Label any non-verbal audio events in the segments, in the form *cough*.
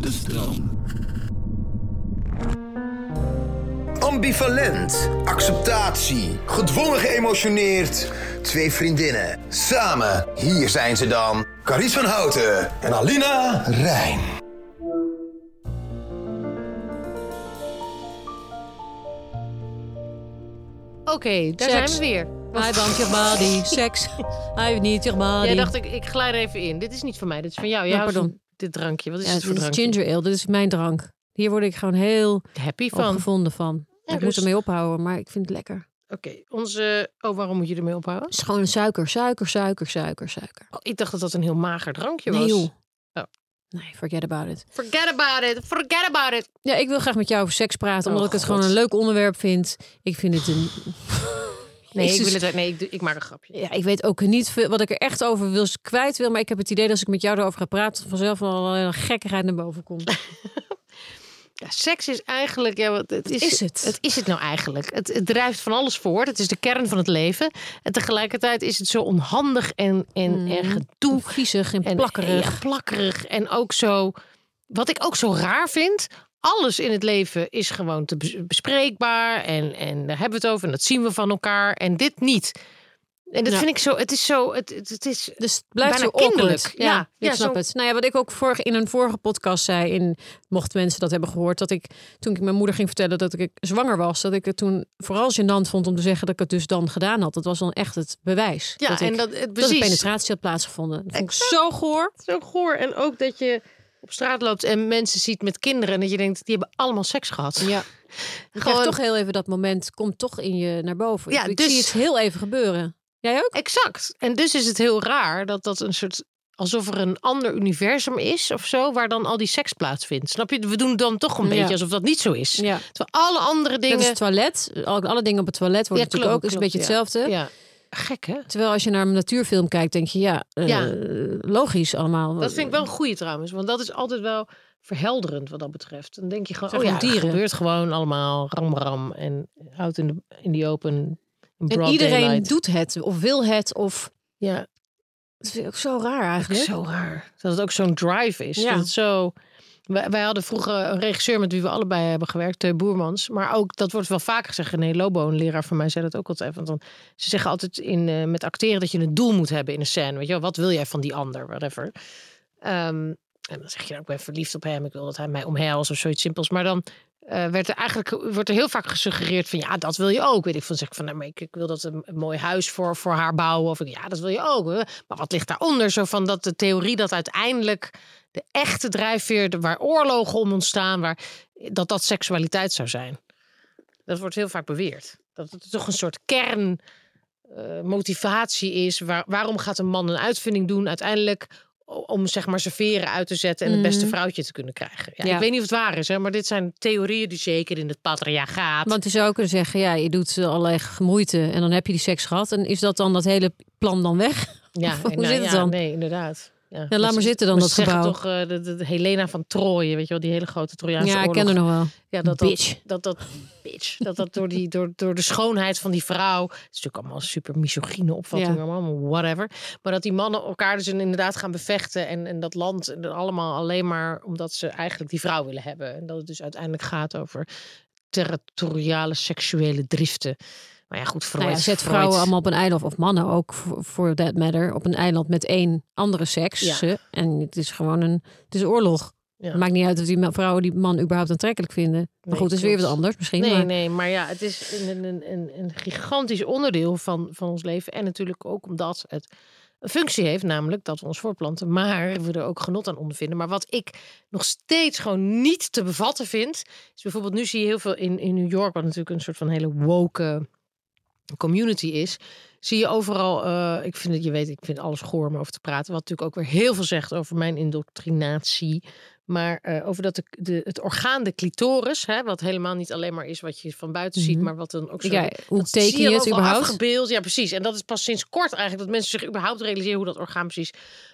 de stroom. Ambivalent, acceptatie, gedwongen geëmotioneerd. Twee vriendinnen, samen, hier zijn ze dan. Carice van Houten en Alina Rijn. Oké, daar Seks. zijn we weer. I want your body. Seks. I need your body. Jij dacht, ik, ik glijd er even in. Dit is niet van mij, dit is van jou. Jij Ja, houdt pardon. Dit drankje. Wat is ja, het voor dit is drankje? ginger ale. Dit is mijn drank. Hier word ik gewoon heel Happy van. gevonden van. Ja, ik moet dus- ermee ophouden, maar ik vind het lekker. Oké, onze... Oh, waarom moet je ermee ophouden? Het is gewoon suiker, suiker, suiker, suiker, suiker. Oh, ik dacht dat dat een heel mager drankje Nee was. joh. Oh. Nee, forget about it. Forget about it. Forget about it. Ja, ik wil graag met jou over seks praten, Oh, omdat ik het God. gewoon een leuk onderwerp vind. Ik vind het een... *laughs* Nee, ik, wil het, nee ik, maak een grapje. Ja, ik weet ook niet veel, wat ik er echt over wil, kwijt wil. Maar ik heb het idee dat als ik met jou erover ga praten, vanzelf wel een gekkigheid naar boven komt. *laughs* Ja, seks is eigenlijk... Ja, het is, is het? Het is het nou eigenlijk. Het, het drijft van alles voort. Het is de kern van het leven. En tegelijkertijd is het zo onhandig en, en, en gedoe. Viezig en En plakkerig. Ja, plakkerig. En ook zo. Wat ik ook zo raar vind. Alles in het leven is gewoon te bes- bespreekbaar. En, en daar hebben we het over. En dat zien we van elkaar. En dit niet. En dat Ja. vind ik zo. Het is zo. Het, het, is. Dus het blijft zo kinderlijk. Ja, Ja, ik ja, snap zo- het. Nou ja, wat ik ook vorige, in een vorige podcast zei, in, mochten mensen dat hebben gehoord, dat ik toen ik mijn moeder ging vertellen dat ik zwanger was, dat ik het toen vooral gênant vond om te zeggen dat ik het dus dan gedaan had. Dat was dan echt het bewijs. Ja, dat en ik, dat, het, dat er precies. penetratie had plaatsgevonden. Dat vond ik zo goor. Zo goor. En ook dat je op straat loopt en mensen ziet met kinderen. En dat je denkt, die hebben allemaal seks gehad. Ja. *laughs* Je krijgt toch heel even dat moment, komt toch in je naar boven. Ja, ik, dus- zie het heel even gebeuren. Jij ook? Exact. En dus is het heel raar dat dat een soort. alsof er een ander universum is of zo. waar dan al die seks plaatsvindt. Snap je? We doen dan toch een Ja. beetje alsof dat niet zo is. Ja. Terwijl alle andere Dat dingen. is het toilet. Alle, dingen op het toilet worden Ja, natuurlijk klopt, ook is een beetje hetzelfde. Gek hè? Terwijl als je naar een natuurfilm kijkt, denk je ja, eh, Ja. logisch allemaal. Dat vind ik wel een goeie trouwens. Want dat is altijd wel verhelderend wat dat betreft. Dan denk je gewoon, oh ja, gewoon het dieren. gebeurt gewoon allemaal ram ram. En houdt in de, in die open. in En iedereen daylight. doet het of wil het of Ja, dat vind ik ook zo raar eigenlijk. Zo raar. Dat het ook zo'n drive is. Ja. Dat het zo... Wij, hadden vroeger een regisseur met wie we allebei hebben gewerkt, Teun Boermans. Maar ook, dat wordt wel vaker gezegd. René Lobo, een leraar van mij, zei dat ook altijd. Dan, ze zeggen altijd in, eh, met acteren dat je een doel moet hebben in een scène. Weet je wel, wat wil jij van die ander, whatever. Ehm, en dan zeg je, nou, ik ben verliefd op hem. Ik wil dat hij mij omhelst of zoiets simpels. Maar dan eh, werd er eigenlijk wordt er heel vaak gesuggereerd van ja, dat wil je ook. Weet ik van zeg ik van nou, maar ik, wil dat een, mooi huis voor, voor haar bouwen. Of ik, ja, dat wil je ook. Maar wat ligt daaronder? Zo van dat de theorie dat uiteindelijk de echte drijfveer, waar oorlogen om ontstaan, waar, dat dat seksualiteit zou zijn. Dat wordt heel vaak beweerd. Dat het toch een soort kern eh, is. Waar, waarom gaat een man een uitvinding doen uiteindelijk om zeg maar zijn veren uit te zetten en het beste Mhm. vrouwtje te kunnen krijgen? Ja, Ja. Ik weet niet of het waar is, hè, maar dit zijn theorieën die zeker in het patriarchaat. Want je zou ook kunnen zeggen, ja, je doet allerlei moeite en dan heb je die seks gehad. En is dat dan dat hele plan dan weg? ja, *laughs* en hoe nou zit het ja, dan? Nee, inderdaad. Ja, laat maar zitten dan, dat gebouw. toch eh, de, Helena van Troje, weet je wel, die hele grote Trojaanse ja, ik ken er nog wel. Ja, dat Bitch. dat, dat, dat, bitch, dat, dat door, die, door, door de schoonheid van die vrouw. Het is natuurlijk allemaal super misogyne opvattingen, Ja. allemaal whatever. Maar dat die mannen elkaar dus inderdaad gaan bevechten. En, en dat land en allemaal alleen maar omdat ze eigenlijk die vrouw willen hebben. En dat het dus uiteindelijk gaat over territoriale seksuele driften. Maar ja, goed, Freud. Nou ja, zet Freud- vrouwen allemaal op een eiland, of mannen ook, voor that matter, op een eiland met één andere seks. Ja. En het is gewoon een, het is oorlog. Ja. Het maakt niet uit of die vrouwen die man überhaupt aantrekkelijk vinden. Maar Nee, goed, het is weer wat anders misschien. Nee, maar- nee, maar ja, het is een, een, een, een gigantisch onderdeel van, van ons leven. En natuurlijk ook omdat het een functie heeft, namelijk dat we ons voortplanten. Maar we er ook genot aan ondervinden. Maar wat ik nog steeds gewoon niet te bevatten vind, is bijvoorbeeld nu zie je heel veel in, in New York, wat natuurlijk een soort van hele woke community is. Zie je overal, eh, ik vind het, je weet, ik vind alles goor om over te praten. Wat natuurlijk ook weer heel veel zegt over mijn indoctrinatie. Maar eh, over dat de, de, het orgaan, de clitoris, hè, wat helemaal niet alleen maar is wat je van buiten ziet, Mhm. maar wat dan ook zo. Ja, hoe dat teken je het überhaupt? Afgebeeld, ja, precies. En dat is pas sinds kort eigenlijk dat mensen zich überhaupt realiseren hoe dat orgaan precies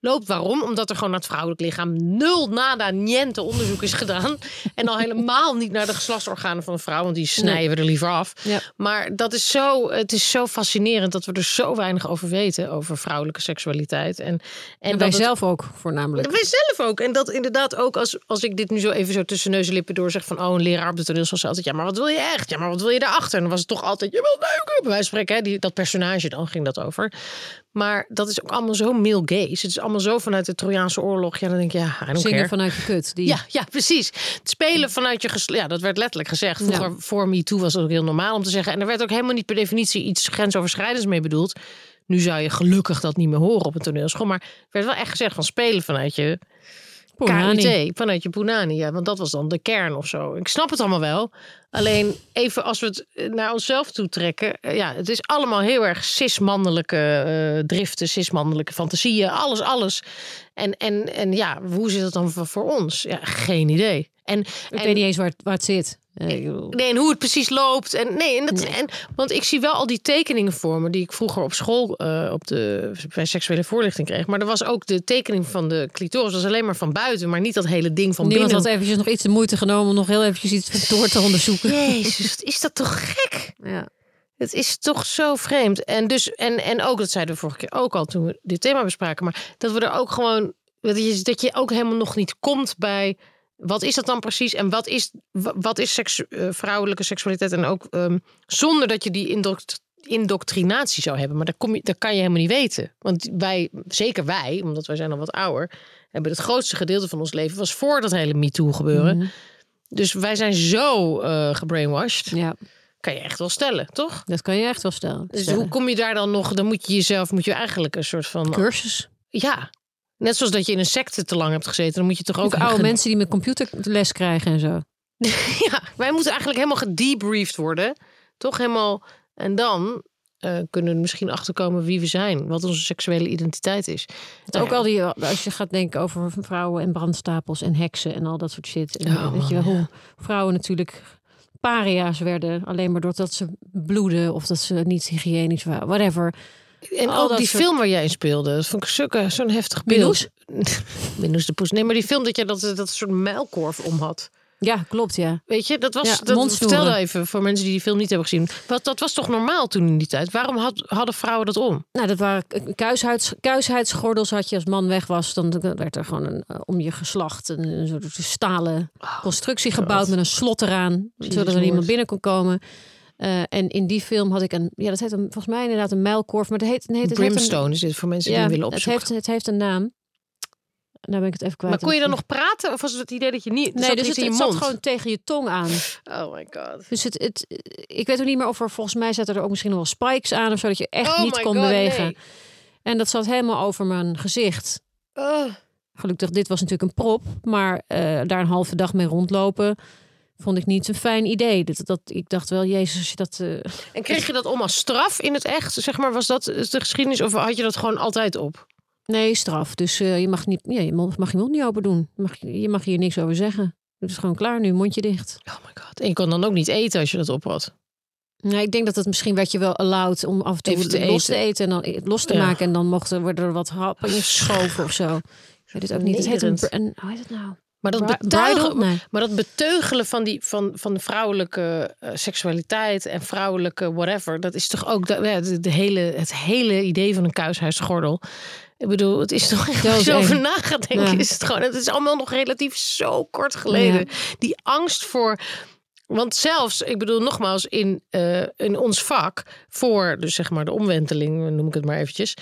loopt. Waarom? Omdat er gewoon naar het vrouwelijk lichaam nul nada niente onderzoek is gedaan. En al helemaal niet naar de geslachtsorganen van een vrouw, want die snijden we er liever af. Ja. Maar dat is zo, het is zo fascinerend dat we er zo weinig over weten, over vrouwelijke seksualiteit. En, en, En wij het- zelf ook voornamelijk. wij zelf ook. En dat inderdaad ook, als, als ik dit nu zo even zo tussen neus en lippen door zeg van... oh, een leraar op de zei altijd... ja, maar wat wil je echt? Ja, maar wat wil je daarachter? En dan was het toch altijd... je wil neuken, bij wijze van spreken. Hè? Die, dat personage, dan ging dat over. Maar dat is ook allemaal zo male gaze. Het is allemaal zo vanuit de Trojaanse oorlog. Ja, dan denk je, ja, Zingen care. vanuit je kut. Die... Ja, ja, precies. Het spelen vanuit je gesle- Ja, dat werd letterlijk gezegd. Vroeger, voor Me Too was dat ook heel normaal om te zeggen. En er werd ook helemaal niet per definitie iets grensoverschrijdends mee bedoeld. Nu zou je gelukkig dat niet meer horen op een toneelschool. Maar er werd wel echt gezegd van spelen vanuit je. KIT, vanuit je. Ja, want dat was dan de kern of zo. Ik snap het allemaal wel. Alleen even als we het eh, naar onszelf toe trekken. eh, Ja, het is allemaal heel erg cis-mannelijke eh, driften, cis-mannelijke fantasieën. Alles, alles. En, en, en ja, hoe zit het dan voor, voor ons? Ja, geen idee. En, Ik en, weet niet eens waar het, waar het zit. Eh, Nee, en hoe het precies loopt. En, nee, en dat, En, want ik zie wel al die tekeningen voor me die ik vroeger op school eh, op de, bij seksuele voorlichting kreeg. Maar er was ook de tekening van de clitoris. Dat was alleen maar van buiten, maar niet dat hele ding van Niemand binnen. had eventjes nog iets de moeite genomen om nog heel eventjes iets door te onderzoeken. Jezus, is dat toch gek? *laughs* Ja. Het is toch zo vreemd. En, dus, en, en ook, dat zeiden we vorige keer ook al toen we dit thema bespraken, maar dat we er ook gewoon, dat je, dat je ook helemaal nog niet komt bij. Wat is dat dan precies? En wat is, wa- wat is seks, eh, vrouwelijke seksualiteit? En ook ehm, zonder dat je die indoct- indoctrinatie zou hebben. Maar dat, kom je, dat kan je helemaal niet weten. Want wij, zeker wij, omdat wij zijn al wat ouder, hebben het grootste gedeelte van ons leven was voor dat hele MeToo gebeuren. Mhm. Dus wij zijn zo eh gebrainwashed. ja, Kan je echt wel stellen, toch? dat kan je echt wel stellen. Dus stellen. hoe kom je daar dan nog? Dan moet je jezelf, moet je eigenlijk een soort van. Cursus. Ja. Net zoals dat je in een secte te lang hebt gezeten, dan moet je toch ook oude mensen die met computerles krijgen en zo. *laughs* Ja, wij moeten eigenlijk helemaal gedebriefd worden. Toch helemaal. En dan eh, kunnen we misschien achterkomen wie we zijn, wat onze seksuele identiteit is. Nou ook ja. al die, als je gaat denken over vrouwen en brandstapels en heksen en al dat soort shit. En, Ja, weet je wel, hoe vrouwen natuurlijk paria's werden. Alleen maar doordat ze bloeden of dat ze niet hygiënisch waren. Whatever. En al ook die soort- film waar jij in speelde, dat vond ik zulke- zo'n heftig beeld. Minnoes *laughs* de poes. Nee, maar die film dat je dat, dat soort muilkorf om had. Ja, klopt ja. Weet je, dat was. Ja, dat vertelde even voor mensen die die film niet hebben gezien. Wat, dat was toch normaal toen in die tijd? Waarom had, hadden vrouwen dat om? Nou, dat waren kuishuids, kuisheidsgordels. Had je als man weg was, dan werd er gewoon een, eh, om je geslacht een, een soort stalen constructie gebouwd met een slot eraan, zodat er niemand binnen kon komen. Eh, en in die film had ik een, ja, dat heet een, volgens mij inderdaad een mijlkorf, maar dat heet, nee, het heet een- Brimstone is dit voor mensen die ja, hem willen het opzoeken. heeft, het heeft een naam. Nou ben ik het even kwijt. maar kon je dan nog praten? Of was het het idee dat je niet. Nee, dus het, in het zat gewoon tegen je tong aan. Oh my god. Dus het, het, ik weet ook niet meer of er volgens mij zaten er ook misschien nog wel spikes aan of zo, dat je echt Oh niet kon God, bewegen. nee. En dat zat helemaal over mijn gezicht. Gelukkig, dit was natuurlijk een prop, maar eh, daar een halve dag mee rondlopen vond ik niet een fijn idee. Dat, dat, ik dacht wel, jezus, als je dat... eh, En kreeg je dat om als straf in het echt? Zeg maar, was dat de geschiedenis of had je dat gewoon altijd op? nee, straf. Dus eh, je mag, niet, ja, je mag mag je mond niet open doen. Je mag, je mag hier niks over zeggen. Het is gewoon klaar nu, mondje dicht. Oh my god. En je kon dan ook niet eten als je dat op had. Nou, ik denk dat het misschien werd je wel allowed om af en toe te los te eten. eten en dan eh, los te Ja. maken. En dan mochten worden er wat happen ingeschoven of zo. Ik weet het ook niet. Het heet een, hoe heet het nou? Maar dat, betuigen? Nee. maar dat beteugelen van, die, van, van de vrouwelijke eh, seksualiteit en vrouwelijke whatever, dat is toch ook de, ja, de, de hele, het hele idee van een kuishuisgordel. Ik bedoel, het is toch echt als je over eng. na gaat denken, Ja. is het gewoon, het is allemaal nog relatief zo kort geleden. Die angst voor. Want zelfs, ik bedoel nogmaals, in, eh, in ons vak, voor dus zeg maar de omwenteling, noem ik het maar eventjes,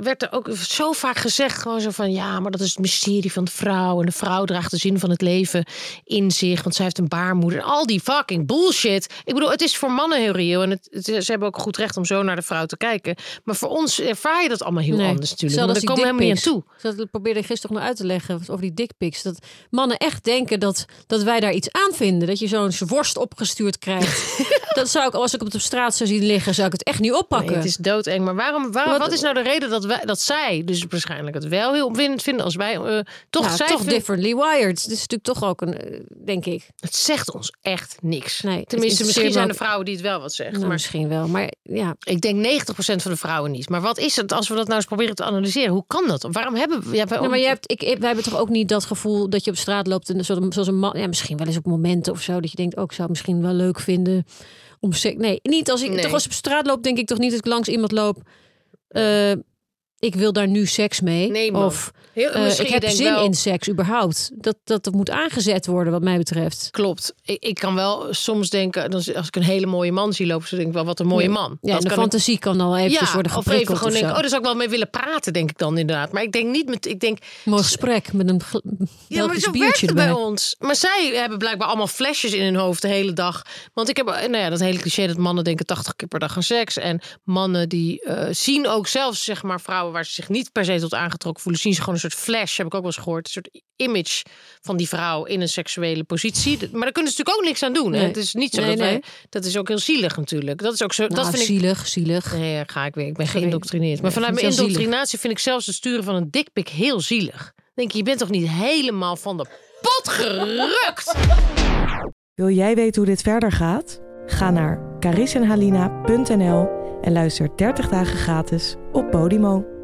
werd er ook zo vaak gezegd, gewoon zo van, ja, maar dat is het mysterie van de vrouw. En de vrouw draagt de zin van het leven in zich, want zij heeft een baarmoeder. En al die fucking bullshit. Ik bedoel, het is voor mannen heel reëel. En het, het- ze hebben ook goed recht om zo naar de vrouw te kijken. Maar voor ons ervaar je dat allemaal heel Nee. anders natuurlijk. Daar komen we helemaal niet aan toe. Dat probeerde ik gisteren nog uit te leggen over die dickpics. Dat mannen echt denken dat, dat wij daar iets aan vinden. Dat je zo'n worst opgestuurd krijgt. *laughs* dat zou ik, als ik op de straat zou zien liggen, zou ik het echt niet oppakken. Nee, het is doodeng. Maar waarom, waarom, Wat- wat is nou de reden reden dat, wij, dat zij dus waarschijnlijk het wel heel opwindend vinden als wij. eh, toch, Ja, zij toch vindt- differently wired. Dat is natuurlijk toch ook een, eh, denk ik. Het zegt ons echt niks. Nee, Tenminste, misschien zijn er vrouwen die het wel wat zeggen. Nou, maar misschien wel. Maar ja, ik denk 90% van de vrouwen niet. Maar wat is het als we dat nou eens proberen te analyseren? Hoe kan dat? Waarom hebben we... Ja, wij maar je hebt, ik, wij hebben toch ook niet dat gevoel dat je op straat loopt en zoals, zoals een man. Ja, misschien wel eens op momenten of zo dat je denkt, ook zou ik misschien wel leuk vinden om. Nee, niet als ik Nee. toch als op straat loop, denk ik toch niet dat ik langs iemand loop. eh, ik wil daar nu seks mee. Nee, of Heel, eh, misschien ik heb zin wel- in seks überhaupt. Dat, dat, dat moet aangezet worden, wat mij betreft. Klopt. Ik, ik kan wel soms denken, als ik een hele mooie man zie lopen, dan denk ik wel, wat een mooie man. Ja, dat de kan ik- fantasie kan al eventjes worden of even geprikkeld. gewoon of denken, oh, daar zou ik wel mee willen praten, denk ik dan inderdaad. Maar ik denk niet met, ik denk, Mooi gesprek met een ja, maar zo biertje bij ons. Maar zij hebben blijkbaar allemaal flesjes in hun hoofd de hele dag. Want ik heb, nou ja, dat hele cliché dat mannen denken 80 keer per dag aan seks. En mannen die eh, zien ook zelfs, zeg maar, vrouwen waar ze zich niet per se tot aangetrokken voelen, zien ze gewoon een soort flash, heb ik ook wel eens gehoord, een soort image van die vrouw in een seksuele positie. Maar daar kunnen ze natuurlijk ook niks aan doen. hè. Nee. Het is niet zo Nee, dat wij, dat is ook heel zielig natuurlijk. Dat is ook zo, Nou, dat vind ik zielig, zielig. Nee, ga ik weer. Ik ben geïndoctrineerd. Maar vanuit mijn zielig. indoctrinatie vind ik zelfs het sturen van een dikpik heel zielig. Denk je, je bent toch niet helemaal van de pot gerukt? Wil jij weten hoe dit verder gaat? Ga naar carisenhalina.nl en luister 30 dagen gratis op Podimo.